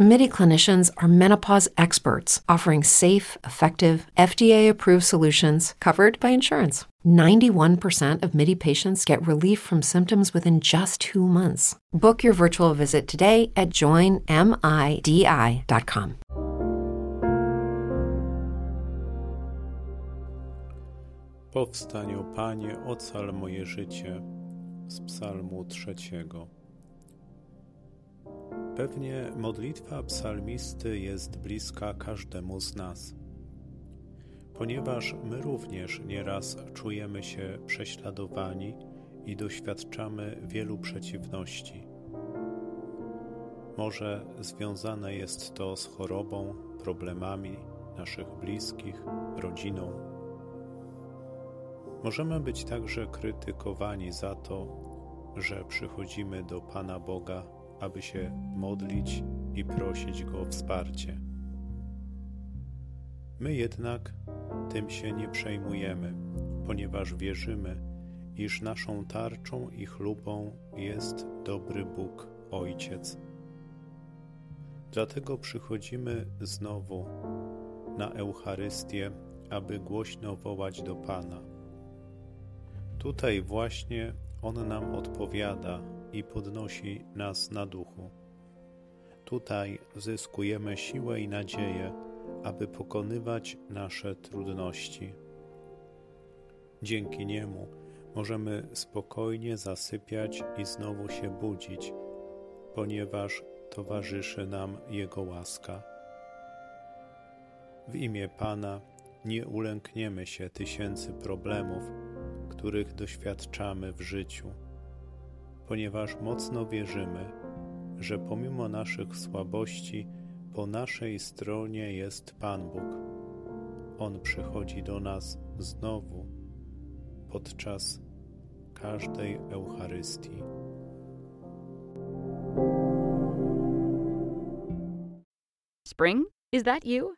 MIDI clinicians are menopause experts offering safe, effective, FDA approved solutions covered by insurance. 91% of MIDI patients get relief from symptoms within just two months. Book your virtual visit today at joinmidi.com. Powstań, o Panie, ocal moje życie z Psalmu trzeciego. Pewnie modlitwa psalmisty jest bliska każdemu z nas, ponieważ my również nieraz czujemy się prześladowani i doświadczamy wielu przeciwności. Może związane jest to z chorobą, problemami naszych bliskich, rodziną Możemy być także krytykowani za to, że przychodzimy do Pana Boga, aby się modlić i prosić Go o wsparcie. My jednak tym się nie przejmujemy, ponieważ wierzymy, iż naszą tarczą i chlubą jest dobry Bóg, Ojciec. Dlatego przychodzimy znowu na Eucharystię, aby głośno wołać do Pana Tutaj właśnie On nam odpowiada i podnosi nas na duchu. Tutaj zyskujemy siłę i nadzieję, aby pokonywać nasze trudności. Dzięki Niemu możemy spokojnie zasypiać i znowu się budzić, ponieważ towarzyszy nam Jego łaska. W imię Pana nie ulękniemy się tysięcy problemów, których doświadczamy w życiu, ponieważ mocno wierzymy, że pomimo naszych słabości, po naszej stronie jest Pan Bóg. On przychodzi do nas znowu podczas każdej Eucharystii. Spring? Is that you?